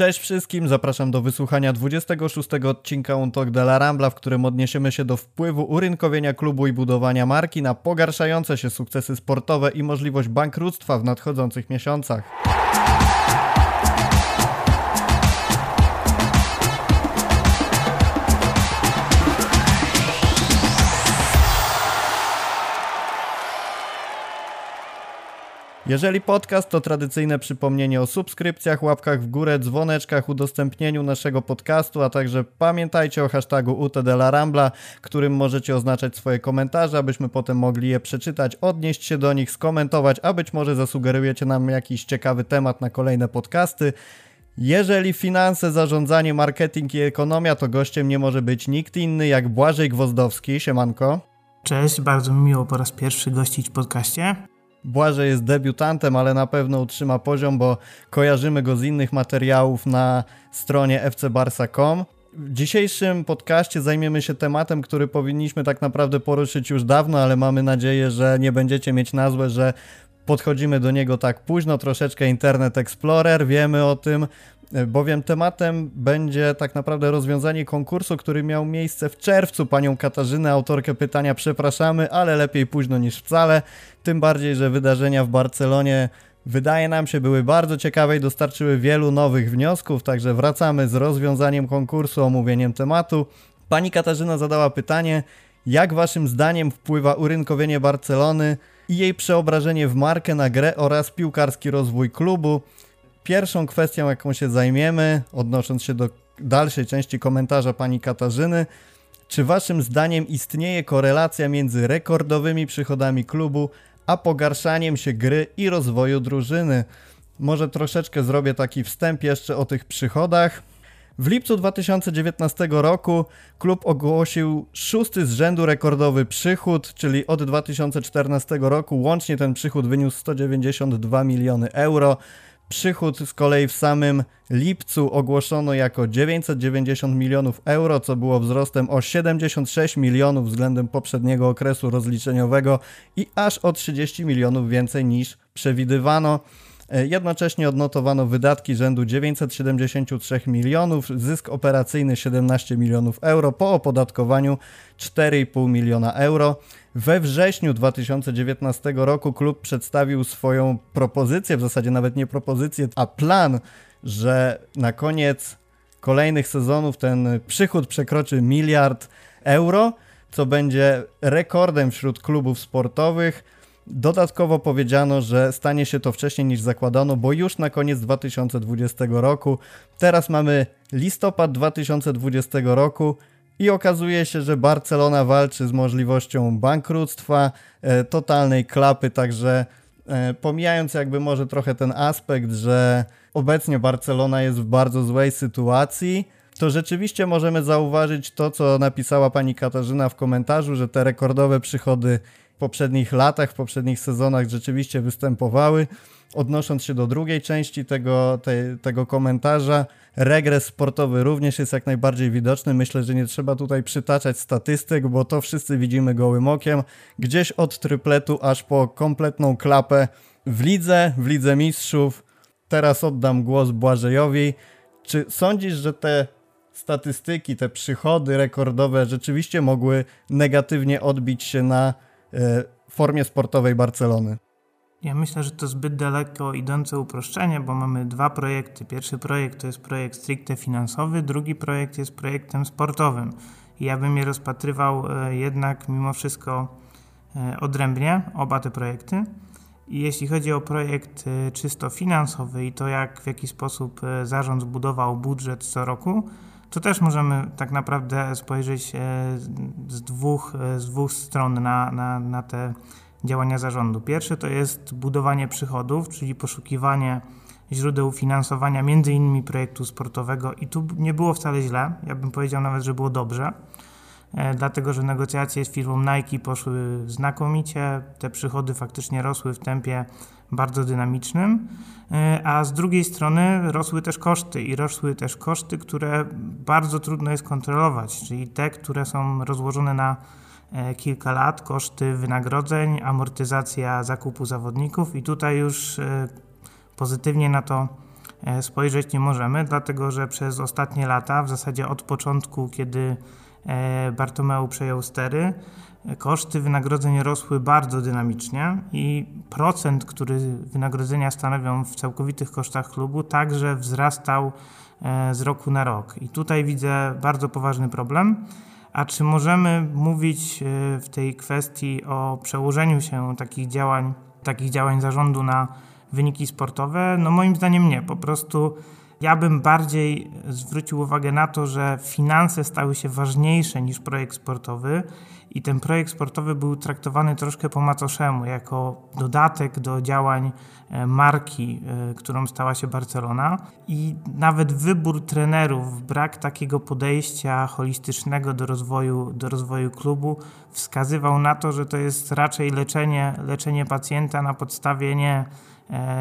Cześć wszystkim, zapraszam do wysłuchania 26 odcinka Un Talk de la Rambla, w którym odniesiemy się do wpływu urynkowienia klubu i budowania marki na pogarszające się sukcesy sportowe i możliwość bankructwa w nadchodzących miesiącach. Jeżeli podcast to tradycyjne przypomnienie o subskrypcjach, łapkach w górę, dzwoneczkach, udostępnieniu naszego podcastu, a także pamiętajcie o hashtagu UTDLarambla, którym możecie oznaczać swoje komentarze, abyśmy potem mogli je przeczytać, odnieść się do nich, skomentować, a być może zasugerujecie nam jakiś ciekawy temat na kolejne podcasty. Jeżeli finanse, zarządzanie, marketing i ekonomia, to gościem nie może być nikt inny jak Błażej Gwozdowski. Siemanko. Cześć, bardzo mi miło po raz pierwszy gościć w podcaście. Błażej jest debiutantem, ale na pewno utrzyma poziom, bo kojarzymy go z innych materiałów na stronie fcbarsa.com. W dzisiejszym podcaście zajmiemy się tematem, który powinniśmy tak naprawdę poruszyć już dawno, ale mamy nadzieję, że nie będziecie mieć na złe, że podchodzimy do niego tak późno, troszeczkę Internet Explorer, wiemy o tym, bowiem tematem będzie tak naprawdę rozwiązanie konkursu, który miał miejsce w czerwcu. Panią Katarzynę, autorkę pytania, przepraszamy, ale lepiej późno niż wcale. Tym bardziej, że wydarzenia w Barcelonie wydaje nam się były bardzo ciekawe i dostarczyły wielu nowych wniosków, także wracamy z rozwiązaniem konkursu, omówieniem tematu. Pani Katarzyna zadała pytanie, jak waszym zdaniem wpływa urynkowienie Barcelony i jej przeobrażenie w markę na grę oraz piłkarski rozwój klubu? Pierwszą kwestią, jaką się zajmiemy, odnosząc się do dalszej części komentarza pani Katarzyny, czy waszym zdaniem istnieje korelacja między rekordowymi przychodami klubu a pogarszaniem się gry i rozwoju drużyny? Może troszeczkę zrobię taki wstęp jeszcze o tych przychodach. W lipcu 2019 roku klub ogłosił szósty z rzędu rekordowy przychód, czyli od 2014 roku łącznie ten przychód wyniósł 192 miliony euro. Przychód z kolei w samym lipcu ogłoszono jako 990 milionów euro, co było wzrostem o 76 milionów względem poprzedniego okresu rozliczeniowego i aż o 30 milionów więcej niż przewidywano. E, jednocześnie odnotowano wydatki rzędu 973 milionów, zysk operacyjny 17 milionów euro, po opodatkowaniu 4,5 miliona euro. We wrześniu 2019 roku klub przedstawił swoją propozycję, w zasadzie nawet nie propozycję, a plan, że na koniec kolejnych sezonów ten przychód przekroczy miliard euro, co będzie rekordem wśród klubów sportowych. Dodatkowo powiedziano, że stanie się to wcześniej niż zakładano, bo już na koniec 2020 roku. Teraz mamy listopad 2020 roku i okazuje się, że Barcelona walczy z możliwością bankructwa, e, totalnej klapy, także e, pomijając jakby może trochę ten aspekt, że obecnie Barcelona jest w bardzo złej sytuacji, to rzeczywiście możemy zauważyć to, co napisała pani Katarzyna w komentarzu, że te rekordowe przychody w poprzednich latach, w poprzednich sezonach rzeczywiście występowały. Odnosząc się do drugiej części tego, te, tego komentarza, regres sportowy również jest jak najbardziej widoczny. Myślę, że nie trzeba tutaj przytaczać statystyk, bo to wszyscy widzimy gołym okiem. Gdzieś od trypletu aż po kompletną klapę w lidze, w lidze mistrzów. Teraz oddam głos Błażejowi. Czy sądzisz, że te statystyki, te przychody rekordowe rzeczywiście mogły negatywnie odbić się na e, formie sportowej Barcelony? Ja myślę, że to zbyt daleko idące uproszczenie, bo mamy dwa projekty. Pierwszy projekt to jest projekt stricte finansowy, drugi projekt jest projektem sportowym. Ja bym je rozpatrywał e, jednak mimo wszystko e, odrębnie, oba te projekty. I jeśli chodzi o projekt e, czysto finansowy i to, jak w jaki sposób zarząd zbudował budżet co roku, to też możemy tak naprawdę spojrzeć z dwóch, z dwóch stron na, na, na te działania zarządu. Pierwsze to jest budowanie przychodów, czyli poszukiwanie źródeł finansowania między innymi projektu sportowego. I tu nie było wcale źle, ja bym powiedział nawet, że było dobrze, e, dlatego że negocjacje z firmą Nike poszły znakomicie, te przychody faktycznie rosły w tempie bardzo dynamicznym, e, a z drugiej strony rosły też koszty i rosły też koszty, które bardzo trudno jest kontrolować, czyli te, które są rozłożone na kilka lat, koszty wynagrodzeń, amortyzacja zakupu zawodników i tutaj już e, pozytywnie na to spojrzeć nie możemy, dlatego że przez ostatnie lata, w zasadzie od początku, kiedy Bartomeu przejął stery, koszty wynagrodzeń rosły bardzo dynamicznie i procent, który wynagrodzenia stanowią w całkowitych kosztach klubu, także wzrastał e, z roku na rok. I tutaj widzę bardzo poważny problem. A czy możemy mówić e, w tej kwestii o przełożeniu się takich działań, takich działań zarządu na wyniki sportowe? No moim zdaniem nie. Po prostu ja bym bardziej zwrócił uwagę na to, że finanse stały się ważniejsze niż projekt sportowy i ten projekt sportowy był traktowany troszkę po macoszemu, jako dodatek do działań e, marki, e, którą stała się Barcelona. I nawet wybór trenerów, brak takiego podejścia holistycznego do rozwoju, do rozwoju klubu wskazywał na to, że to jest raczej leczenie, leczenie pacjenta na podstawie nie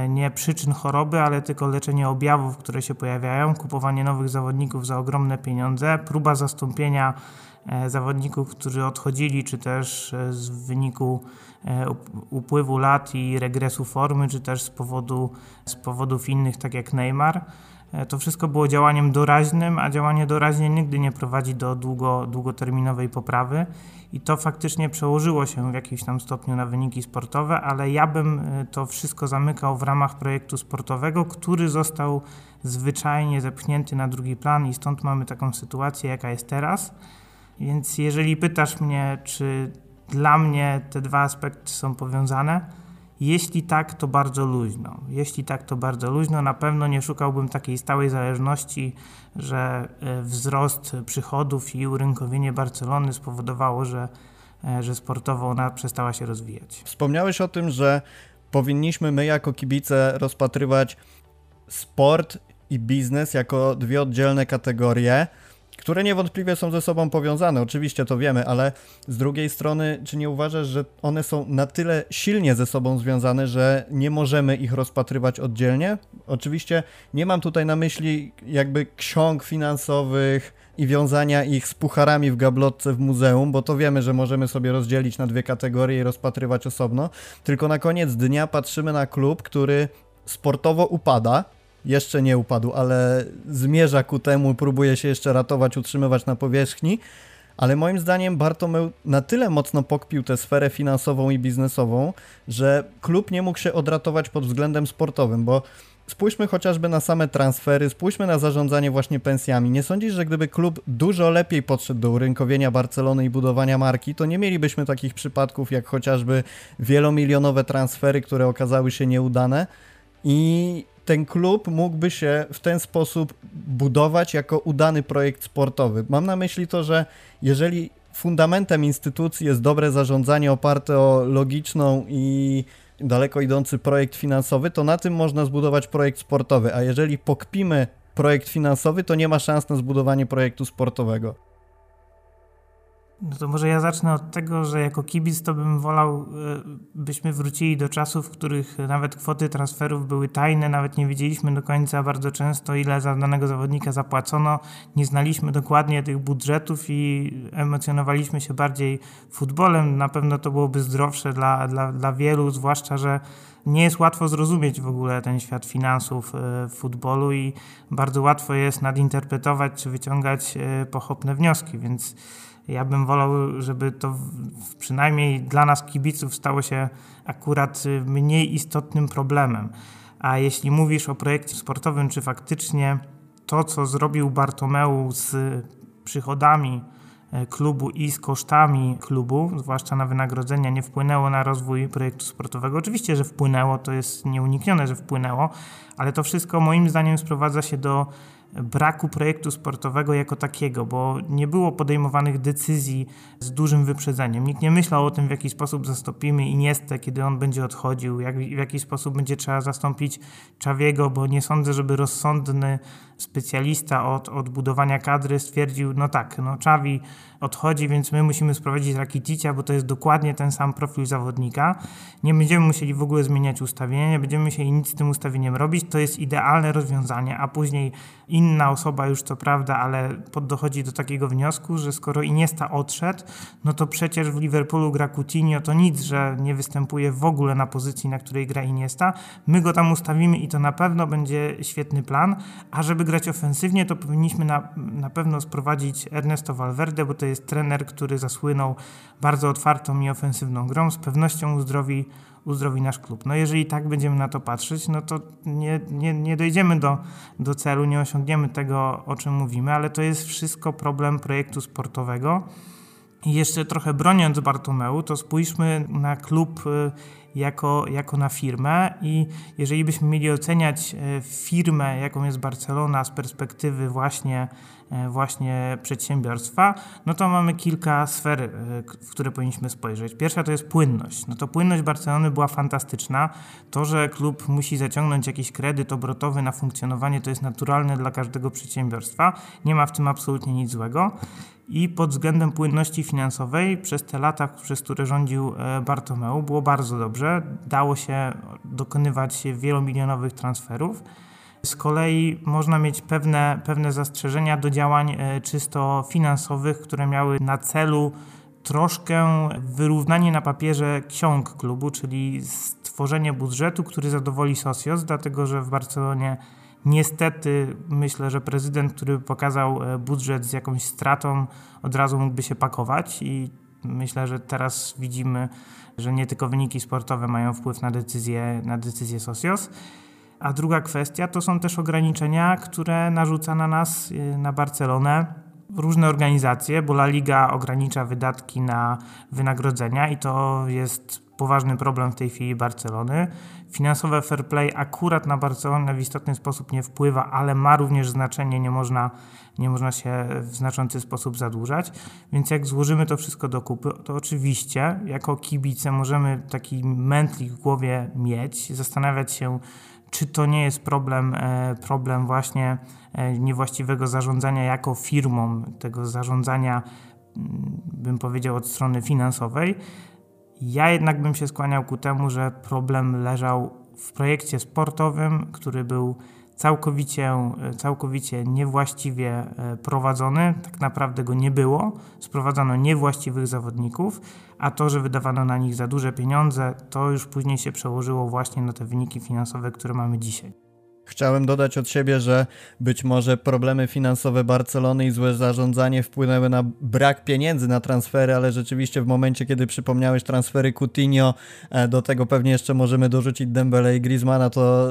nie przyczyn choroby, ale tylko leczenie objawów, które się pojawiają, kupowanie nowych zawodników za ogromne pieniądze, próba zastąpienia E, zawodników, którzy odchodzili, czy też e, z wyniku e, upływu lat i regresu formy, czy też z, powodu, z powodów innych, tak jak Neymar. To wszystko było działaniem doraźnym, a działanie doraźnie nigdy nie prowadzi do długo, długoterminowej poprawy i to faktycznie przełożyło się w jakimś tam stopniu na wyniki sportowe, ale ja bym to wszystko zamykał w ramach projektu sportowego, który został zwyczajnie zepchnięty na drugi plan i stąd mamy taką sytuację, jaka jest teraz. Więc jeżeli pytasz mnie, czy dla mnie te dwa aspekty są powiązane, jeśli tak, to bardzo luźno. Jeśli tak, to bardzo luźno. Na pewno nie szukałbym takiej stałej zależności, że e, wzrost przychodów i urynkowienie Barcelony spowodowało, że, e, że sportowo ona przestała się rozwijać. Wspomniałeś o tym, że powinniśmy my jako kibice rozpatrywać sport i biznes jako dwie oddzielne kategorie które niewątpliwie są ze sobą powiązane, oczywiście to wiemy, ale z drugiej strony, czy nie uważasz, że one są na tyle silnie ze sobą związane, że nie możemy ich rozpatrywać oddzielnie? Oczywiście nie mam tutaj na myśli jakby ksiąg finansowych i wiązania ich z pucharami w gablotce w muzeum, bo to wiemy, że możemy sobie rozdzielić na dwie kategorie i rozpatrywać osobno, tylko na koniec dnia patrzymy na klub, który sportowo upada, jeszcze nie upadł, ale zmierza ku temu, próbuje się jeszcze ratować, utrzymywać na powierzchni. Ale moim zdaniem Bartomeu na tyle mocno pokpił tę sferę finansową i biznesową, że klub nie mógł się odratować pod względem sportowym, bo spójrzmy chociażby na same transfery, spójrzmy na zarządzanie właśnie pensjami. Nie sądzisz, że gdyby klub dużo lepiej podszedł do urynkowienia Barcelony i budowania marki, to nie mielibyśmy takich przypadków jak chociażby wielomilionowe transfery, które okazały się nieudane i ten klub mógłby się w ten sposób budować jako udany projekt sportowy. Mam na myśli to, że jeżeli fundamentem instytucji jest dobre zarządzanie oparte o logiczną i daleko idący projekt finansowy, to na tym można zbudować projekt sportowy, a jeżeli pokpimy projekt finansowy, to nie ma szans na zbudowanie projektu sportowego. No to może ja zacznę od tego, że jako kibic to bym wolał, e, byśmy wrócili do czasów, w których nawet kwoty transferów były tajne, nawet nie wiedzieliśmy do końca bardzo często, ile za danego zawodnika zapłacono, nie znaliśmy dokładnie tych budżetów i emocjonowaliśmy się bardziej futbolem. Na pewno to byłoby zdrowsze dla, dla, dla wielu, zwłaszcza, że nie jest łatwo zrozumieć w ogóle ten świat finansów e, w futbolu i bardzo łatwo jest nadinterpretować czy wyciągać e, pochopne wnioski, więc ja bym wolał, żeby to przynajmniej dla nas kibiców stało się akurat y, mniej istotnym problemem. A jeśli mówisz o projekcie sportowym, czy faktycznie to, co zrobił Bartomeu z przychodami e, klubu i z kosztami klubu, zwłaszcza na wynagrodzenia, nie wpłynęło na rozwój projektu sportowego. Oczywiście, że wpłynęło, to jest nieuniknione, że wpłynęło, ale to wszystko moim zdaniem sprowadza się do braku projektu sportowego jako takiego, bo nie było podejmowanych decyzji z dużym wyprzedzeniem. Nikt nie myślał o tym, w jaki sposób zastąpimy Iniestę, kiedy on będzie odchodził, jak, w jaki sposób będzie trzeba zastąpić Czawiego, bo nie sądzę, żeby rozsądny specjalista od, od budowania kadry stwierdził, no tak, no Czawi odchodzi, więc my musimy sprowadzić Rakiticia, bo to jest dokładnie ten sam profil zawodnika. Nie będziemy musieli w ogóle zmieniać ustawienia, nie będziemy musieli nic z tym ustawieniem robić. To jest idealne rozwiązanie, a później inna osoba już co prawda, ale dochodzi do takiego wniosku, że skoro Iniesta odszedł, no to przecież w Liverpoolu gra Coutinho, to nic, że nie występuje w ogóle na pozycji, na której gra Iniesta. My go tam ustawimy i to na pewno będzie świetny plan, a żeby grać ofensywnie, to powinniśmy na, na pewno sprowadzić Ernesto Valverde, bo to jest trener, który zasłynął bardzo otwartą i ofensywną grą, z pewnością uzdrowi uzdrowi nasz klub. No jeżeli tak będziemy na to patrzeć, no to nie, nie, nie dojdziemy do, do celu, nie osiągniemy tego, o czym mówimy, ale to jest wszystko problem projektu sportowego. I jeszcze trochę broniąc Bartomeu, to spójrzmy na klub y, jako, jako na firmę i jeżeli byśmy mieli oceniać y, firmę, jaką jest Barcelona z perspektywy właśnie E, właśnie przedsiębiorstwa, no to mamy kilka sfer, e, w które powinniśmy spojrzeć. Pierwsza to jest płynność. No to płynność Barcelony była fantastyczna. To, że klub musi zaciągnąć jakiś kredyt obrotowy na funkcjonowanie, to jest naturalne dla każdego przedsiębiorstwa. Nie ma w tym absolutnie nic złego. I pod względem płynności finansowej przez te lata, przez które rządził e, Bartomeu, było bardzo dobrze. Dało się dokonywać wielomilionowych transferów. Z kolei można mieć pewne, pewne zastrzeżenia do działań e, czysto finansowych, które miały na celu troszkę wyrównanie na papierze ksiąg klubu, czyli stworzenie budżetu, który zadowoli Socios, dlatego że w Barcelonie niestety myślę, że prezydent, który pokazał e, budżet z jakąś stratą, od razu mógłby się pakować i myślę, że teraz widzimy, że nie tylko wyniki sportowe mają wpływ na decyzję, na decyzję Socios. A druga kwestia to są też ograniczenia, które narzuca na nas, y, na Barcelonę, różne organizacje, bo La Liga ogranicza wydatki na wynagrodzenia i to jest poważny problem w tej chwili Barcelony. Finansowe fair play akurat na Barcelonę w istotny sposób nie wpływa, ale ma również znaczenie, nie można, nie można się w znaczący sposób zadłużać. Więc jak złożymy to wszystko do kupy, to oczywiście jako kibice możemy taki mętlik w głowie mieć, zastanawiać się, czy to nie jest problem, e, problem właśnie e, niewłaściwego zarządzania jako firmą, tego zarządzania, mm, bym powiedział, od strony finansowej. Ja jednak bym się skłaniał ku temu, że problem leżał w projekcie sportowym, który był całkowicie, całkowicie niewłaściwie e, prowadzony, tak naprawdę go nie było, sprowadzono niewłaściwych zawodników, a to, że wydawano na nich za duże pieniądze, to już później się przełożyło właśnie na te wyniki finansowe, które mamy dzisiaj. Chciałem dodać od siebie, że być może problemy finansowe Barcelony i złe zarządzanie wpłynęły na brak pieniędzy na transfery, ale rzeczywiście w momencie, kiedy przypomniałeś transfery Coutinho, e, do tego pewnie jeszcze możemy dorzucić Dembele i Griezmana, to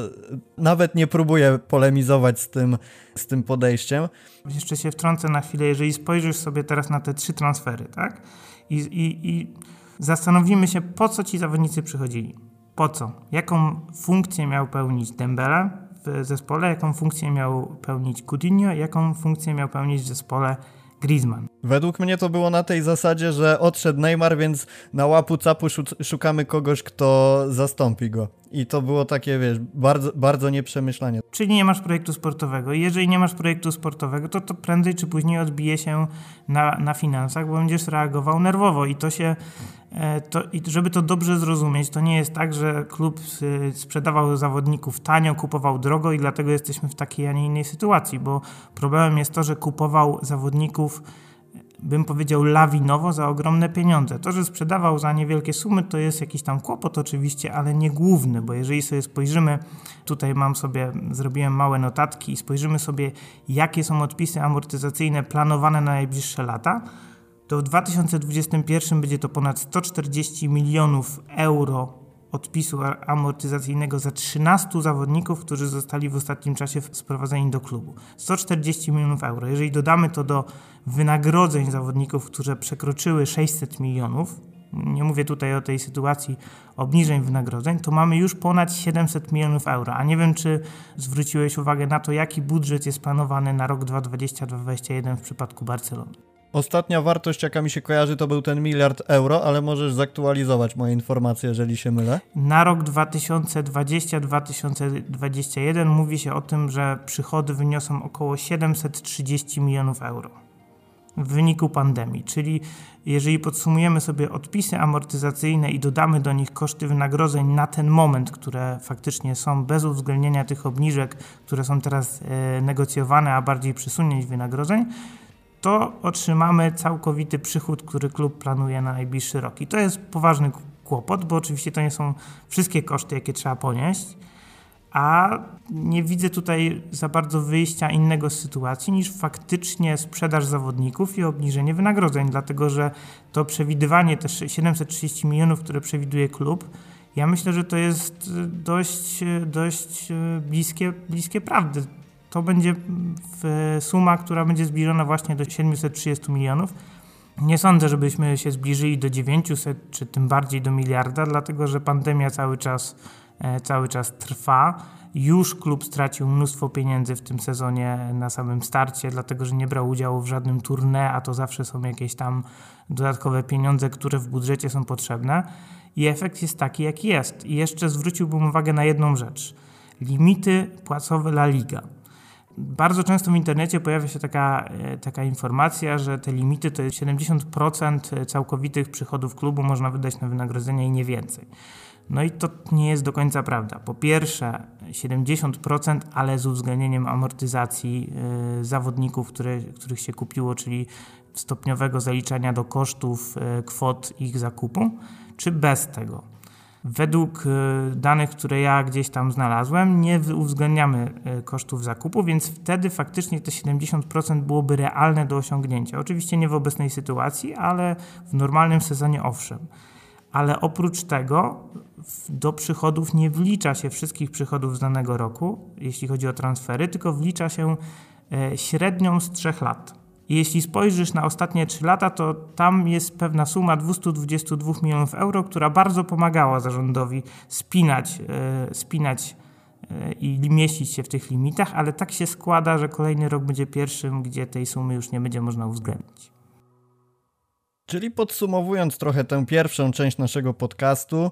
nawet nie próbuję polemizować z tym, z tym podejściem. Jeszcze się wtrącę na chwilę, jeżeli spojrzysz sobie teraz na te trzy transfery, tak? I, i, i zastanowimy się, po co ci zawodnicy przychodzili. Po co? Jaką funkcję miał pełnić Dembele, zespole, jaką funkcję miał pełnić Coutinho, jaką funkcję miał pełnić w zespole Griezmann. Według mnie to było na tej zasadzie, że odszedł Neymar, więc na łapu capu szukamy kogoś, kto zastąpi go. I to było takie, wiesz, bardzo, bardzo nieprzemyślanie. Czyli nie masz projektu sportowego. Jeżeli nie masz projektu sportowego, to to prędzej czy później odbije się na, na finansach, bo będziesz reagował nerwowo i to się E, to, I żeby to dobrze zrozumieć, to nie jest tak, że klub sprzedawał zawodników tanio, kupował drogo i dlatego jesteśmy w takiej, a nie innej sytuacji, bo problemem jest to, że kupował zawodników, bym powiedział, lawinowo za ogromne pieniądze. To, że sprzedawał za niewielkie sumy, to jest jakiś tam kłopot oczywiście, ale nie główny, bo jeżeli sobie spojrzymy, tutaj mam sobie, zrobiłem małe notatki i spojrzymy sobie, jakie są odpisy amortyzacyjne planowane na najbliższe lata, to w 2021 będzie to ponad 140 milionów euro odpisu amortyzacyjnego za 13 zawodników, którzy zostali w ostatnim czasie sprowadzeni do klubu. 140 milionów euro. Jeżeli dodamy to do wynagrodzeń zawodników, które przekroczyły 600 milionów, nie mówię tutaj o tej sytuacji obniżeń wynagrodzeń, to mamy już ponad 700 milionów euro. A nie wiem, czy zwróciłeś uwagę na to, jaki budżet jest planowany na rok 2020-2021 w przypadku Barcelony. Ostatnia wartość, jaka mi się kojarzy, to był ten miliard euro, ale możesz zaktualizować moje informacje, jeżeli się mylę. Na rok 2020-2021 mówi się o tym, że przychody wyniosą około 730 milionów euro. w wyniku pandemii. Czyli jeżeli podsumujemy sobie odpisy amortyzacyjne i dodamy do nich koszty wynagrodzeń na ten moment, które faktycznie są bez uwzględnienia tych obniżek, które są teraz e, negocjowane, a bardziej przesunięć wynagrodzeń, to otrzymamy całkowity przychód, który klub planuje na najbliższy rok. I to jest poważny kłopot, bo oczywiście to nie są wszystkie koszty, jakie trzeba ponieść, a nie widzę tutaj za bardzo wyjścia innego z sytuacji niż faktycznie sprzedaż zawodników i obniżenie wynagrodzeń, dlatego że to przewidywanie też 730 milionów, które przewiduje klub, ja myślę, że to jest dość, dość bliskie, bliskie prawdy. To będzie suma, która będzie zbliżona właśnie do 730 milionów. Nie sądzę, żebyśmy się zbliżyli do 900 czy tym bardziej do miliarda, dlatego że pandemia cały czas, e, cały czas trwa. Już klub stracił mnóstwo pieniędzy w tym sezonie na samym starcie, dlatego że nie brał udziału w żadnym tournée, a to zawsze są jakieś tam dodatkowe pieniądze, które w budżecie są potrzebne. I efekt jest taki, jaki jest. I jeszcze zwróciłbym uwagę na jedną rzecz. Limity płacowe La Liga. Bardzo często w internecie pojawia się taka, e, taka informacja, że te limity to jest 70% całkowitych przychodów klubu można wydać na wynagrodzenia i nie więcej. No i to nie jest do końca prawda. Po pierwsze 70%, ale z uwzględnieniem amortyzacji yy, zawodników, które, których się kupiło, czyli stopniowego zaliczania do kosztów kwot ich zakupu, czy bez tego. Według yy, danych, które ja gdzieś tam znalazłem, nie uwzględniamy kosztów zakupu, więc wtedy faktycznie te 70% byłoby realne do osiągnięcia. Oczywiście nie w obecnej sytuacji, ale w normalnym sezonie owszem ale oprócz tego do przychodów nie wlicza się wszystkich przychodów z danego roku, jeśli chodzi o transfery, tylko wlicza się e, średnią z trzech lat. Jeśli spojrzysz na ostatnie 3 lata, to tam jest pewna suma 222 milionów euro, która bardzo pomagała zarządowi spinać, e, spinać e, i mieścić się w tych limitach, ale tak się składa, że kolejny rok będzie pierwszym, gdzie tej sumy już nie będzie można uwzględnić. Czyli podsumowując trochę tę pierwszą część naszego podcastu,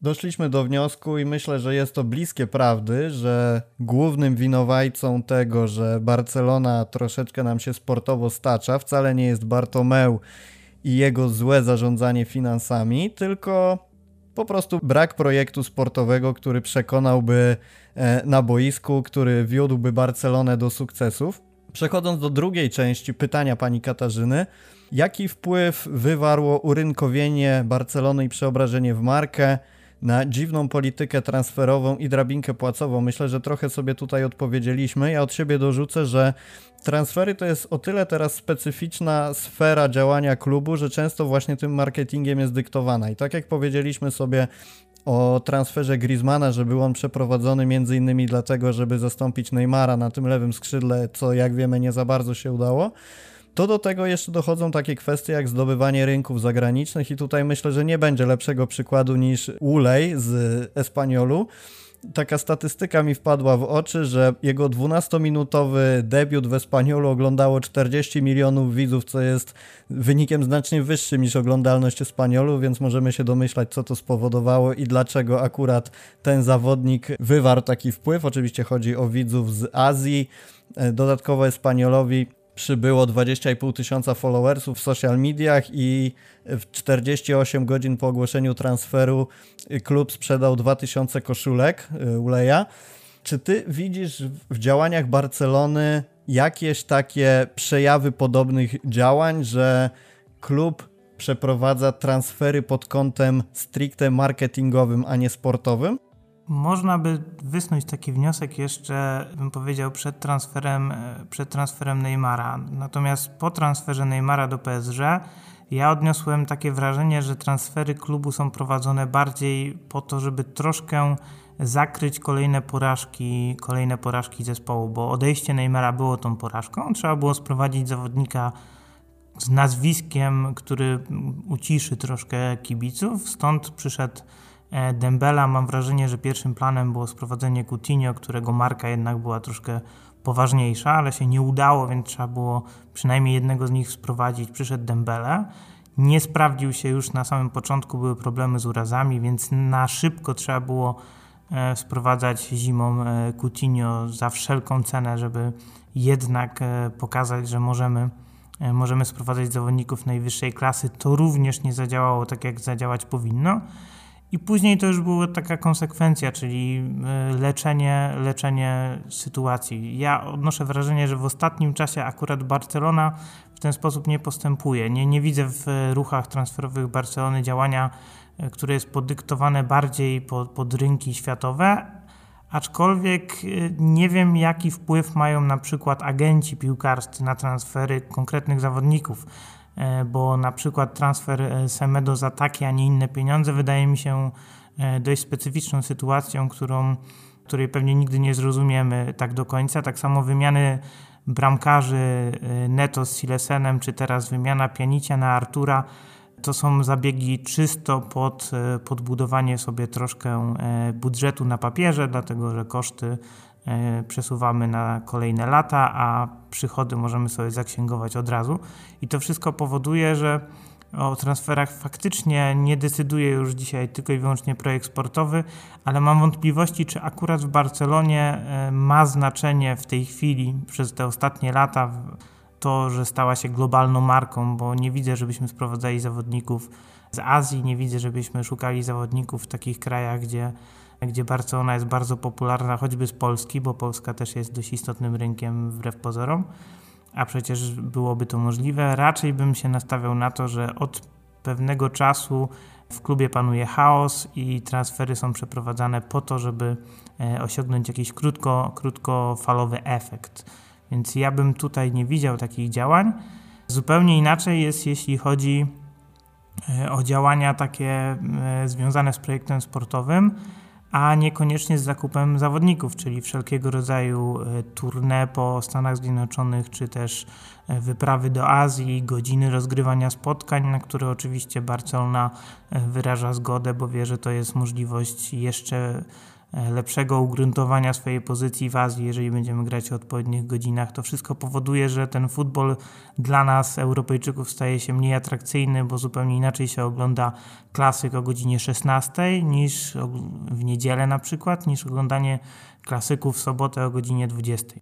doszliśmy do wniosku i myślę, że jest to bliskie prawdy, że głównym winowajcą tego, że Barcelona troszeczkę nam się sportowo stacza, wcale nie jest Bartomeu i jego złe zarządzanie finansami, tylko po prostu brak projektu sportowego, który przekonałby e, na boisku, który wiódłby Barcelonę do sukcesów. Przechodząc do drugiej części pytania pani Katarzyny, Jaki wpływ wywarło urynkowienie Barcelony i przeobrażenie w markę na dziwną politykę transferową i drabinkę płacową? Myślę, że trochę sobie tutaj odpowiedzieliśmy. Ja od siebie dorzucę, że transfery to jest o tyle teraz specyficzna sfera działania klubu, że często właśnie tym marketingiem jest dyktowana. I tak jak powiedzieliśmy sobie o transferze Griezmana, że był on przeprowadzony między innymi dlatego, żeby zastąpić Neymara na tym lewym skrzydle, co jak wiemy nie za bardzo się udało to do tego jeszcze dochodzą takie kwestie jak zdobywanie rynków zagranicznych i tutaj myślę, że nie będzie lepszego przykładu niż Ulej z Espaniolu. Taka statystyka mi wpadła w oczy, że jego 12-minutowy debiut w Espaniolu oglądało 40 milionów widzów, co jest wynikiem znacznie wyższym niż oglądalność Espaniolu, więc możemy się domyślać, co to spowodowało i dlaczego akurat ten zawodnik wywarł taki wpływ. Oczywiście chodzi o widzów z Azji. Dodatkowo Espaniolowi przybyło 20,5 tysiąca followersów w social mediach i w 48 godzin po ogłoszeniu transferu klub sprzedał 2000 koszulek y, Uleja. Czy ty widzisz w działaniach Barcelony jakieś takie przejawy podobnych działań, że klub przeprowadza transfery pod kątem stricte marketingowym, a nie sportowym? Można by wysnuć taki wniosek jeszcze, bym powiedział, przed transferem, e, przed transferem Neymara. Natomiast po transferze Neymara do PSG ja odniosłem takie wrażenie, że transfery klubu są prowadzone bardziej po to, żeby troszkę zakryć kolejne porażki, kolejne porażki zespołu, bo odejście Neymara było tą porażką. Trzeba było sprowadzić zawodnika z nazwiskiem, który uciszy troszkę kibiców. Stąd przyszedł Dembela mam wrażenie, że pierwszym planem było sprowadzenie Coutinho, którego marka jednak była troszkę poważniejsza, ale się nie udało, więc trzeba było przynajmniej jednego z nich sprowadzić. Przyszedł Dembele. Nie sprawdził się już na samym początku, były problemy z urazami, więc na szybko trzeba było e, sprowadzać zimą e, Coutinho za wszelką cenę, żeby jednak pokazać, że możemy e, możemy sprowadzać zawodników najwyższej klasy, to również nie zadziałało tak, jak zadziałać powinno. I później to już była taka konsekwencja, czyli e, leczenie, leczenie sytuacji. Ja odnoszę wrażenie, że w ostatnim czasie akurat Barcelona w ten sposób nie postępuje. Nie, nie widzę w ruchach transferowych Barcelony działania, e, które jest podyktowane bardziej pod, pod rynki światowe, aczkolwiek e, nie wiem, jaki wpływ mają na przykład agenci piłkarscy na transfery konkretnych zawodników. E, bo na przykład transfer e, Semedo za takie, a nie inne pieniądze wydaje mi się e, dość specyficzną sytuacją, którą, której pewnie nigdy nie zrozumiemy tak do końca. Tak samo wymiany bramkarzy Neto z Silesenem, czy teraz wymiana Pianicia na Artura, to są zabiegi czysto pod podbudowanie sobie troszkę budżetu na papierze, dlatego że koszty przesuwamy na kolejne lata, a przychody możemy sobie zaksięgować od razu. I to wszystko powoduje, że o transferach faktycznie nie decyduje już dzisiaj tylko i wyłącznie projekt sportowy, ale mam wątpliwości, czy akurat w Barcelonie e, ma znaczenie w tej chwili, przez te ostatnie lata, to, że stała się globalną marką, bo nie widzę, żebyśmy sprowadzali zawodników z Azji, nie widzę, żebyśmy szukali zawodników w takich krajach, gdzie gdzie Barcelona jest bardzo popularna, choćby z Polski, bo Polska też jest dość istotnym rynkiem wbrew pozorom, a przecież byłoby to możliwe. Raczej bym się nastawiał na to, że od pewnego czasu w klubie panuje chaos i transfery są przeprowadzane po to, żeby e, osiągnąć jakiś krótko, krótkofalowy efekt. Więc ja bym tutaj nie widział takich działań. Zupełnie inaczej jest, jeśli chodzi e, o działania takie e, związane z projektem sportowym a niekoniecznie z zakupem zawodników, czyli wszelkiego rodzaju e, tournée po Stanach Zjednoczonych, czy też e, wyprawy do Azji, godziny rozgrywania spotkań, na które oczywiście Barcelona e, wyraża zgodę, bo wie, że to jest możliwość jeszcze lepszego ugruntowania swojej pozycji w Azji, jeżeli będziemy grać o odpowiednich godzinach. To wszystko powoduje, że ten futbol dla nas, Europejczyków, staje się mniej atrakcyjny, bo zupełnie inaczej się ogląda klasyk o godzinie 16 niż w niedzielę na przykład, niż oglądanie klasyków w sobotę o godzinie 20.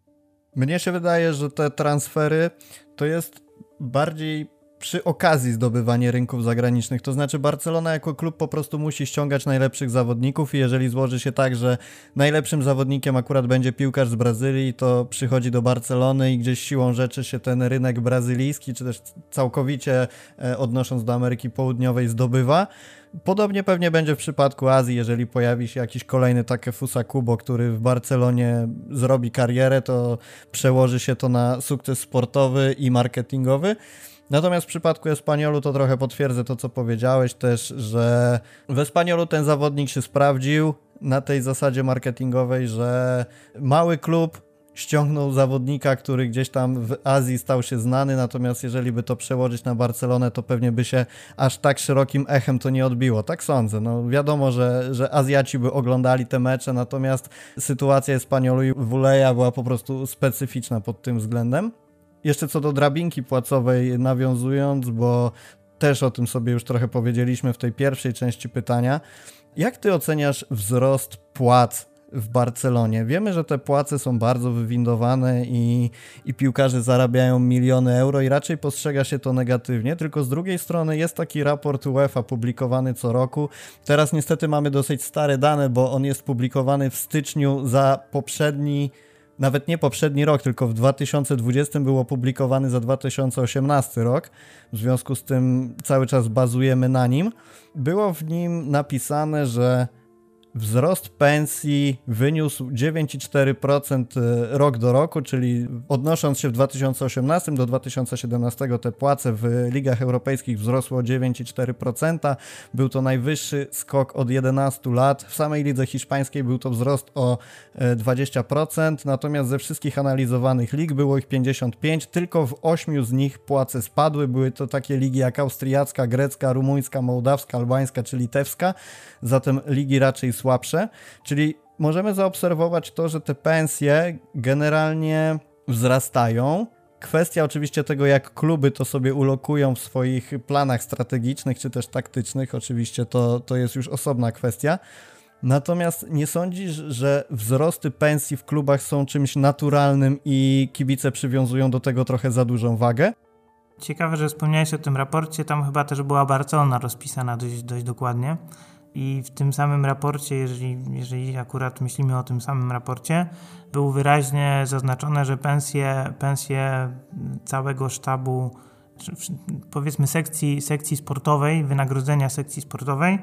Mnie się wydaje, że te transfery to jest bardziej przy okazji zdobywanie rynków zagranicznych. To znaczy Barcelona jako klub po prostu musi ściągać najlepszych zawodników i jeżeli złoży się tak, że najlepszym zawodnikiem akurat będzie piłkarz z Brazylii, to przychodzi do Barcelony i gdzieś siłą rzeczy się ten rynek brazylijski, czy też całkowicie e, odnosząc do Ameryki Południowej zdobywa. Podobnie pewnie będzie w przypadku Azji, jeżeli pojawi się jakiś kolejny Takefusa Kubo, który w Barcelonie zrobi karierę, to przełoży się to na sukces sportowy i marketingowy. Natomiast w przypadku Espaniolu to trochę potwierdzę to, co powiedziałeś też, że w Espaniolu ten zawodnik się sprawdził na tej zasadzie marketingowej, że mały klub ściągnął zawodnika, który gdzieś tam w Azji stał się znany, natomiast jeżeli by to przełożyć na Barcelonę, to pewnie by się aż tak szerokim echem to nie odbiło. Tak sądzę. No wiadomo, że, że Azjaci by oglądali te mecze, natomiast sytuacja Espaniolu i Wuleja była po prostu specyficzna pod tym względem. Jeszcze co do drabinki płacowej nawiązując, bo też o tym sobie już trochę powiedzieliśmy w tej pierwszej części pytania. Jak ty oceniasz wzrost płac w Barcelonie? Wiemy, że te płace są bardzo wywindowane i, i piłkarze zarabiają miliony euro i raczej postrzega się to negatywnie, tylko z drugiej strony jest taki raport UEFA publikowany co roku. Teraz niestety mamy dosyć stare dane, bo on jest publikowany w styczniu za poprzedni nawet nie poprzedni rok, tylko w 2020 był opublikowany za 2018 rok. W związku z tym cały czas bazujemy na nim. Było w nim napisane, że Wzrost pensji wyniósł 9,4% e, rok do roku, czyli odnosząc się w 2018 do 2017 te płace w ligach europejskich wzrosło o 9,4%. Był to najwyższy skok od 11 lat. W samej lidze hiszpańskiej był to wzrost o 20%, e, natomiast ze wszystkich analizowanych lig było ich 55, tylko w 8 z nich płace spadły. Były to takie ligi jak austriacka, grecka, rumuńska, mołdawska, albańska czy litewska. Zatem ligi raczej słabe słabsze, czyli możemy zaobserwować to, że te pensje generalnie wzrastają. Kwestia oczywiście tego, jak kluby to sobie ulokują w swoich planach strategicznych czy też taktycznych, oczywiście to, to jest już osobna kwestia. Natomiast nie sądzisz, że wzrosty pensji w klubach są czymś naturalnym i kibice przywiązują do tego trochę za dużą wagę? Ciekawe, że wspomniałeś o tym raporcie, tam chyba też była Barcelona rozpisana dość, dość dokładnie. I w tym samym raporcie, jeżeli, jeżeli akurat myślimy o tym samym raporcie, było wyraźnie zaznaczone, że pensje, pensje całego sztabu, powiedzmy sekcji, sekcji sportowej, wynagrodzenia sekcji sportowej,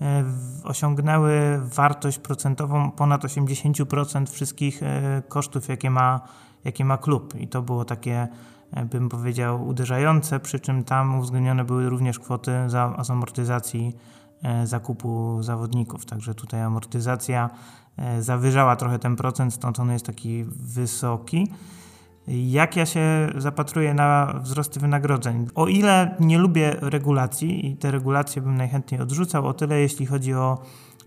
e, osiągnęły wartość procentową ponad 80% wszystkich e, kosztów, jakie ma, jakie ma klub. I to było takie E, bym powiedział, uderzające, przy czym tam uwzględnione były również kwoty za, amortyzacji zakupu zawodników. Także tutaj amortyzacja e, zawyżała trochę ten procent, stąd on jest taki wysoki. Jak ja się zapatruję na wzrosty wynagrodzeń? O ile nie lubię regulacji i te regulacje bym najchętniej odrzucał, o tyle jeśli chodzi o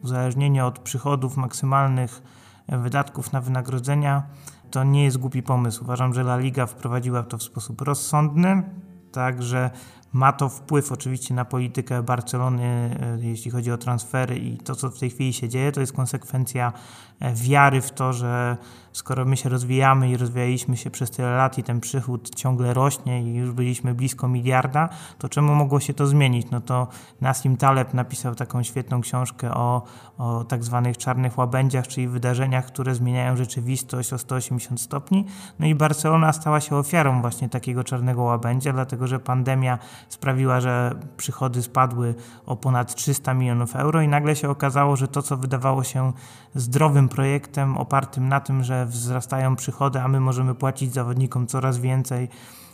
uzależnienie od przychodów maksymalnych wydatków na wynagrodzenia, to nie jest głupi pomysł. Uważam, że La Liga wprowadziła to w sposób rozsądny, także ma to wpływ oczywiście na politykę Barcelony, e, jeśli chodzi o transfery i to, co w tej chwili się dzieje. To jest konsekwencja e, wiary w to, że skoro my się rozwijamy i rozwijaliśmy się przez tyle lat i ten przychód ciągle rośnie i już byliśmy blisko miliarda, to czemu mogło się to zmienić? No to Nassim Taleb napisał taką świetną książkę o, o tak zwanych czarnych łabędziach, czyli wydarzeniach, które zmieniają rzeczywistość o 180 stopni. No i Barcelona stała się ofiarą właśnie takiego czarnego łabędzia, dlatego że pandemia sprawiła, że przychody spadły o ponad 300 milionów euro i nagle się okazało, że to, co wydawało się zdrowym projektem opartym na tym, że wzrastają przychody, a my możemy płacić zawodnikom coraz więcej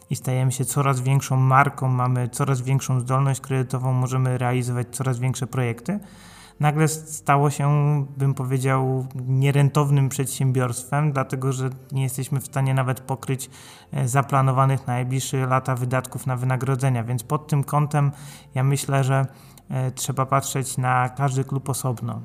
i stajemy się coraz większą marką, mamy coraz większą zdolność kredytową, możemy realizować coraz większe projekty nagle stało się, bym powiedział, nierentownym przedsiębiorstwem, dlatego że nie jesteśmy w stanie nawet pokryć e, zaplanowanych na najbliższe lata wydatków na wynagrodzenia. Więc pod tym kątem ja myślę, że e, trzeba patrzeć na każdy klub osobno.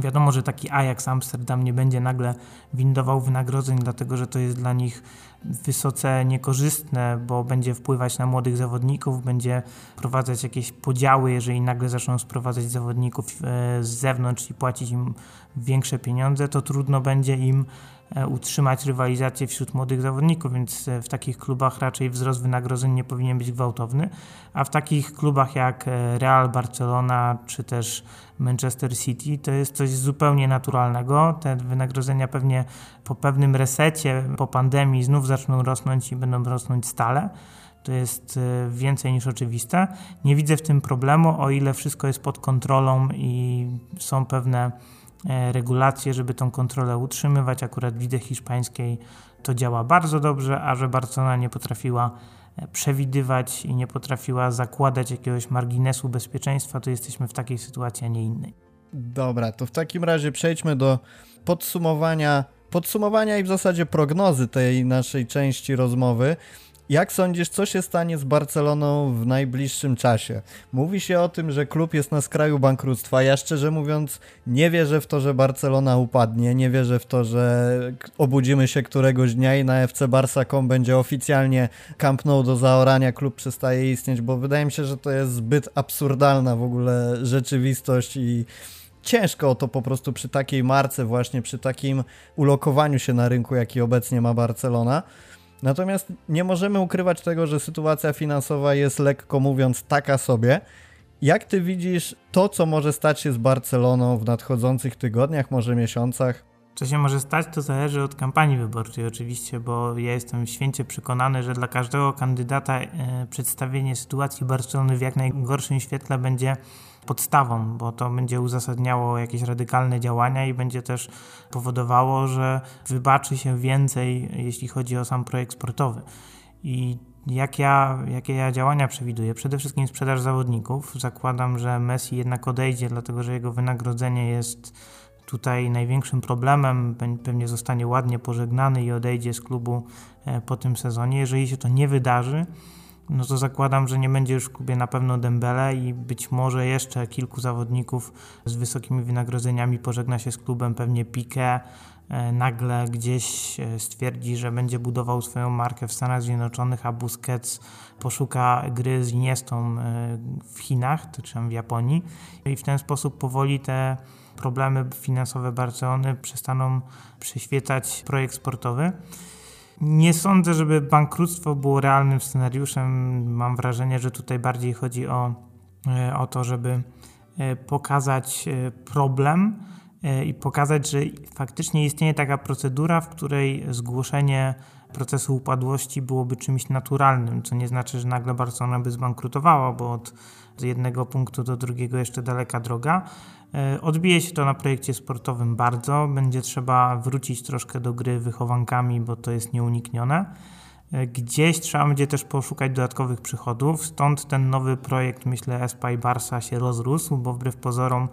Wiadomo, że taki Ajax Amsterdam nie będzie nagle windował wynagrodzeń, dlatego że to jest dla nich wysoce niekorzystne, bo będzie wpływać na młodych zawodników, będzie prowadzać jakieś podziały, jeżeli nagle zaczną sprowadzać zawodników e, z zewnątrz i płacić im większe pieniądze, to trudno będzie im utrzymać rywalizację wśród młodych zawodników, więc e, w takich klubach raczej wzrost wynagrodzeń nie powinien być gwałtowny, a w takich klubach jak e, Real Barcelona czy też Manchester City to jest coś zupełnie naturalnego. Te wynagrodzenia pewnie po pewnym resecie, po pandemii znów zaczną rosnąć i będą rosnąć stale. To jest więcej niż oczywiste. Nie widzę w tym problemu, o ile wszystko jest pod kontrolą i są pewne E, regulacje, żeby tą kontrolę utrzymywać. Akurat w hiszpańskiej to działa bardzo dobrze, a że Barcelona nie potrafiła e, przewidywać i nie potrafiła zakładać jakiegoś marginesu bezpieczeństwa, to jesteśmy w takiej sytuacji, a nie innej. Dobra, to w takim razie przejdźmy do podsumowania, podsumowania i w zasadzie prognozy tej naszej części rozmowy. Jak sądzisz, co się stanie z Barceloną w najbliższym czasie? Mówi się o tym, że klub jest na skraju bankructwa. Ja szczerze mówiąc nie wierzę w to, że Barcelona upadnie. Nie wierzę w to, że obudzimy się któregoś dnia i na FC Barca.com będzie oficjalnie Camp Nou do zaorania, klub przestaje istnieć, bo wydaje mi się, że to jest zbyt absurdalna w ogóle rzeczywistość i ciężko o to po prostu przy takiej marce, właśnie przy takim ulokowaniu się na rynku, jaki obecnie ma Barcelona. Natomiast nie możemy ukrywać tego, że sytuacja finansowa jest lekko mówiąc taka sobie. Jak ty widzisz to, co może stać się z Barceloną w nadchodzących tygodniach, może miesiącach? Co się może stać, to zależy od kampanii wyborczej oczywiście, bo ja jestem święcie przekonany, że dla każdego kandydata e, przedstawienie sytuacji Barcelony w jak najgorszym świetle będzie podstawą, bo to będzie uzasadniało jakieś radykalne działania i będzie też powodowało, że wybaczy się więcej, jeśli chodzi o sam projekt sportowy. I jak ja, jakie ja działania przewiduję? Przede wszystkim sprzedaż zawodników. Zakładam, że Messi jednak odejdzie, dlatego że jego wynagrodzenie jest tutaj największym problemem. Pewnie zostanie ładnie pożegnany i odejdzie z klubu e, po tym sezonie. Jeżeli się to nie wydarzy, no to zakładam, że nie będzie już w klubie na pewno Dembele i być może jeszcze kilku zawodników z wysokimi wynagrodzeniami pożegna się z klubem, pewnie Piqué e, nagle gdzieś e, stwierdzi, że będzie budował swoją markę w Stanach Zjednoczonych, a Busquets poszuka gry z Iniestą e, w Chinach, czy w Japonii i w ten sposób powoli te problemy finansowe Barcelony przestaną przyświecać projekt sportowy. Nie sądzę, żeby bankructwo było realnym scenariuszem. Mam wrażenie, że tutaj bardziej chodzi o, e, o to, żeby e, pokazać e, problem i pokazać, że faktycznie istnieje taka procedura, w której zgłoszenie procesu upadłości byłoby czymś naturalnym, co nie znaczy, że nagle Barcelona by zbankrutowała, bo od jednego punktu do drugiego jeszcze daleka droga. E, odbije się to na projekcie sportowym bardzo. Będzie trzeba wrócić troszkę do gry wychowankami, bo to jest nieuniknione. E, gdzieś trzeba będzie też poszukać dodatkowych przychodów, stąd ten nowy projekt, myślę, Espa i Barsa się rozrósł, bo wbrew pozorom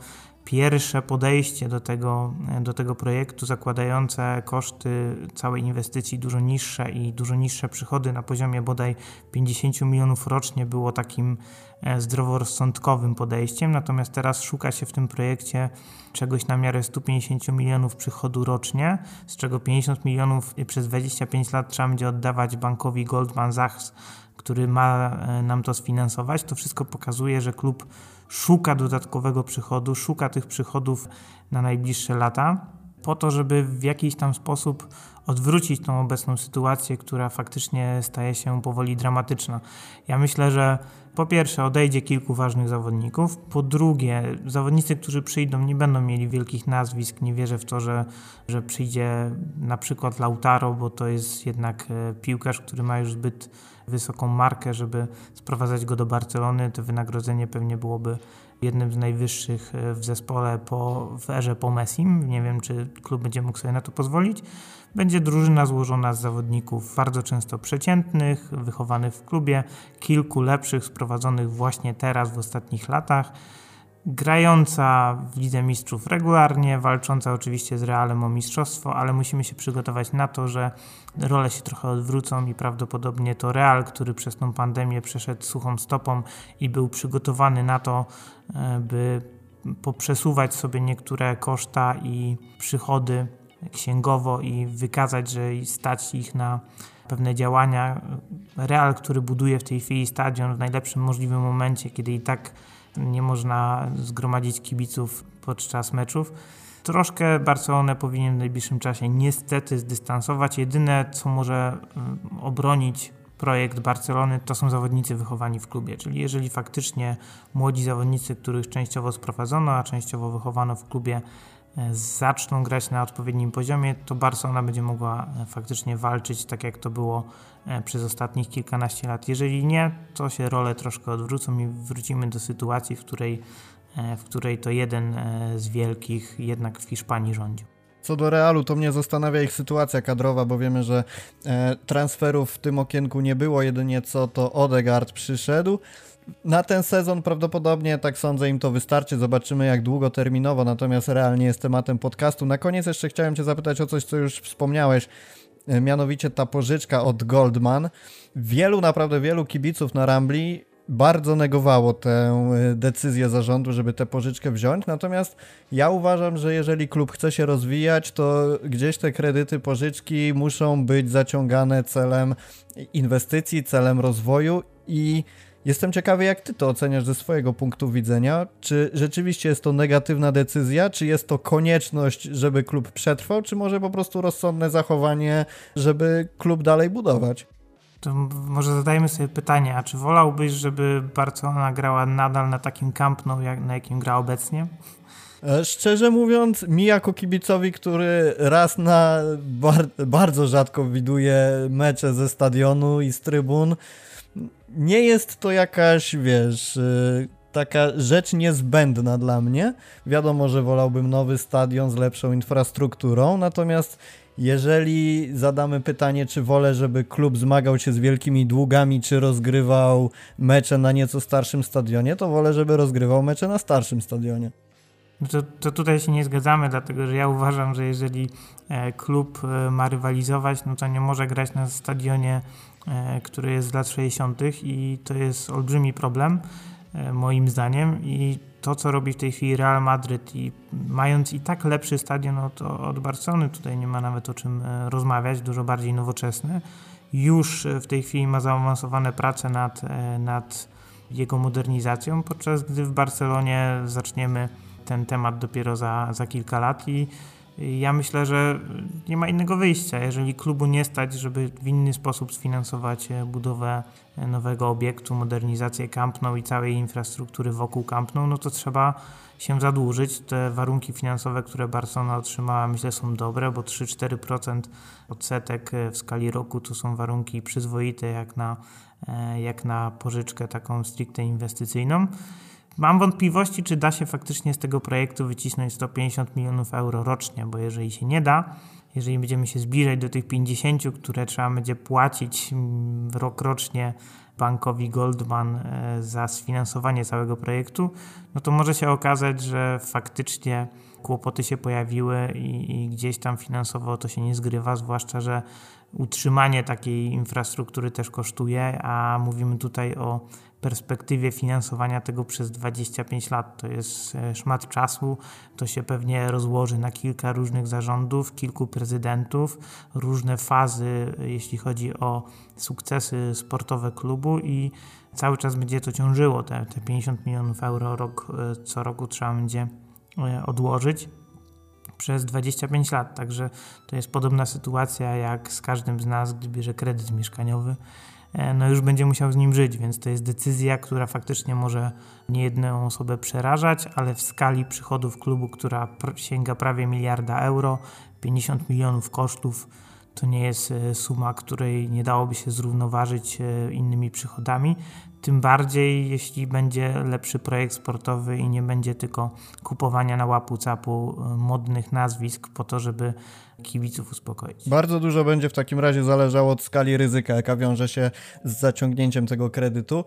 pierwsze podejście do tego, do tego projektu, zakładające koszty całej inwestycji dużo niższe i dużo niższe przychody na poziomie bodaj 50 milionów rocznie, było takim e, zdroworozsądkowym podejściem. Natomiast teraz szuka się w tym projekcie czegoś na miarę 150 milionów przychodu rocznie, z czego 50 milionów przez 25 lat trzeba będzie oddawać bankowi Goldman Sachs, który ma e, nam to sfinansować. To wszystko pokazuje, że klub szuka dodatkowego przychodu, szuka tych przychodów na najbliższe lata, po to, żeby w jakiś tam sposób odwrócić tą obecną sytuację, która faktycznie staje się powoli dramatyczna. Ja myślę, że po pierwsze odejdzie kilku ważnych zawodników, po drugie zawodnicy, którzy przyjdą nie będą mieli wielkich nazwisk, nie wierzę w to, że, że przyjdzie na przykład Lautaro, bo to jest jednak e, piłkarz, który ma już zbyt wysoką markę, żeby sprowadzać go do Barcelony. To wynagrodzenie pewnie byłoby jednym z najwyższych e, w zespole po, w erze po Messim. Nie wiem, czy klub będzie mógł sobie na to pozwolić. Będzie drużyna złożona z zawodników bardzo często przeciętnych, wychowanych w klubie, kilku lepszych, sprowadzonych właśnie teraz w ostatnich latach grająca w Lidze Mistrzów regularnie, walcząca oczywiście z Realem o mistrzostwo, ale musimy się przygotować na to, że role się trochę odwrócą i prawdopodobnie to Real, który przez tą pandemię przeszedł suchą stopą i był przygotowany na to, e, by poprzesuwać sobie niektóre koszta i przychody księgowo i wykazać, że stać ich na pewne działania. Real, który buduje w tej chwili stadion w najlepszym możliwym momencie, kiedy i tak nie można zgromadzić kibiców podczas meczów. Troszkę Barcelonę powinien w najbliższym czasie niestety zdystansować. Jedyne, co może mm, obronić projekt Barcelony, to są zawodnicy wychowani w klubie. Czyli jeżeli faktycznie młodzi zawodnicy, których częściowo sprowadzono, a częściowo wychowano w klubie, e, zaczną grać na odpowiednim poziomie, to Barcelona będzie mogła e, faktycznie walczyć tak jak to było przez ostatnich kilkanaście lat. Jeżeli nie, to się role troszkę odwrócą i wrócimy do sytuacji, w której, e, w której to jeden e, z wielkich jednak w Hiszpanii rządził. Co do Realu, to mnie zastanawia ich sytuacja kadrowa, bo wiemy, że e, transferów w tym okienku nie było, jedynie co to Odegaard przyszedł. Na ten sezon prawdopodobnie, tak sądzę, im to wystarczy. Zobaczymy, jak długoterminowo, natomiast realnie jest tematem podcastu. Na koniec jeszcze chciałem Cię zapytać o coś, co już wspomniałeś. E, mianowicie ta pożyczka od Goldman. Wielu, naprawdę wielu kibiców na Rambli bardzo negowało tę e, decyzję zarządu, żeby tę pożyczkę wziąć. Natomiast ja uważam, że jeżeli klub chce się rozwijać, to gdzieś te kredyty, pożyczki muszą być zaciągane celem inwestycji, celem rozwoju i Jestem ciekawy, jak ty to oceniasz ze swojego punktu widzenia. Czy rzeczywiście jest to negatywna decyzja, czy jest to konieczność, żeby klub przetrwał, czy może po prostu rozsądne zachowanie, żeby klub dalej budować? To może zadajmy sobie pytanie, a czy wolałbyś, żeby Barcelona grała nadal na takim Camp Nou, jak, na jakim gra obecnie? E, szczerze mówiąc, mi jako kibicowi, który raz na bar bardzo rzadko widuje mecze ze stadionu i z trybun, nie jest to jakaś, wiesz, y, taka rzecz niezbędna dla mnie. Wiadomo, że wolałbym nowy stadion z lepszą infrastrukturą, natomiast jeżeli zadamy pytanie, czy wolę, żeby klub zmagał się z wielkimi długami, czy rozgrywał mecze na nieco starszym stadionie, to wolę, żeby rozgrywał mecze na starszym stadionie. To, to, tutaj się nie zgadzamy, dlatego że ja uważam, że jeżeli e, klub e, ma rywalizować, no to nie może grać na stadionie który jest z lat 60. i to jest olbrzymi problem, e, moim zdaniem. I to, co robi w tej chwili Real Madryt, i mając i tak lepszy stadion od, od Barcelony, tutaj nie ma nawet o czym e, rozmawiać, dużo bardziej nowoczesny, już w tej chwili ma zaawansowane prace nad, nad jego modernizacją, podczas gdy w Barcelonie zaczniemy ten temat dopiero za, za kilka lat i Ja myślę, że nie ma innego wyjścia. Jeżeli klubu nie stać, żeby w inny sposób sfinansować e, budowę e, nowego obiektu, modernizację Camp Nou i całej infrastruktury wokół Camp Nou, no to trzeba się zadłużyć. Te warunki finansowe, które Barcelona otrzymała, myślę, są dobre, bo 3-4% odsetek e, w skali roku to są warunki przyzwoite jak na, jak na pożyczkę taką stricte inwestycyjną. Mam wątpliwości, czy da się faktycznie z tego projektu wycisnąć 150 milionów euro rocznie, bo jeżeli się nie da, jeżeli będziemy się zbliżać do tych 50, które trzeba będzie płacić mm, rok rocznie bankowi Goldman e, za sfinansowanie całego projektu, no to może się okazać, że faktycznie kłopoty się pojawiły i, i gdzieś tam finansowo to się nie zgrywa, zwłaszcza, że utrzymanie takiej infrastruktury też kosztuje, a mówimy tutaj o perspektywie finansowania tego przez 25 lat. To jest e, szmat czasu, to się pewnie rozłoży na kilka różnych zarządów, kilku prezydentów, różne fazy, jeśli chodzi o sukcesy sportowe klubu i cały czas będzie to ciążyło. Te, te 50 milionów euro rok, e, co roku trzeba będzie e, odłożyć przez 25 lat. Także to jest podobna sytuacja jak z każdym z nas, gdy bierze kredyt mieszkaniowy E, no już będzie musiał z nim żyć, więc to jest decyzja, która faktycznie może nie jedną osobę przerażać, ale w skali przychodów klubu, która sięga prawie miliarda euro, 50 milionów kosztów, to nie jest e, suma, której nie dałoby się zrównoważyć e, innymi przychodami. Tym bardziej, jeśli będzie lepszy projekt sportowy i nie będzie tylko kupowania na łapu capu modnych nazwisk po to, żeby kibiców uspokoić. Bardzo dużo będzie w takim razie zależało od skali ryzyka, jaka wiąże się z zaciągnięciem tego kredytu.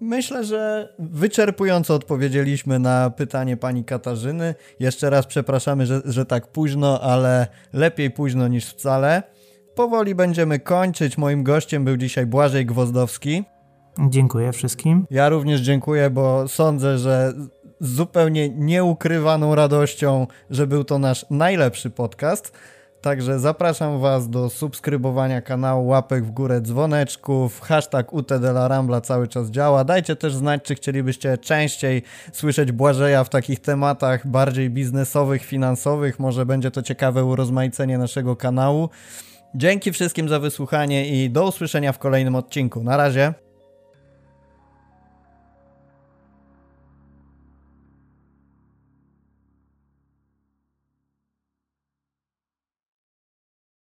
Myślę, że wyczerpująco odpowiedzieliśmy na pytanie pani Katarzyny. Jeszcze raz przepraszamy, że, że tak późno, ale lepiej późno niż wcale. Powoli będziemy kończyć. Moim gościem był dzisiaj Błażej Gwozdowski. Dziękuję wszystkim. Ja również dziękuję, bo sądzę, że z zupełnie nieukrywaną radością, że był to nasz najlepszy podcast. Także zapraszam Was do subskrybowania kanału, łapek w górę, dzwoneczków, hashtag UTDLarambla cały czas działa. Dajcie też znać, czy chcielibyście częściej słyszeć Błażeja w takich tematach bardziej biznesowych, finansowych. Może będzie to ciekawe urozmaicenie naszego kanału. Dzięki wszystkim za wysłuchanie i do usłyszenia w kolejnym odcinku. Na razie.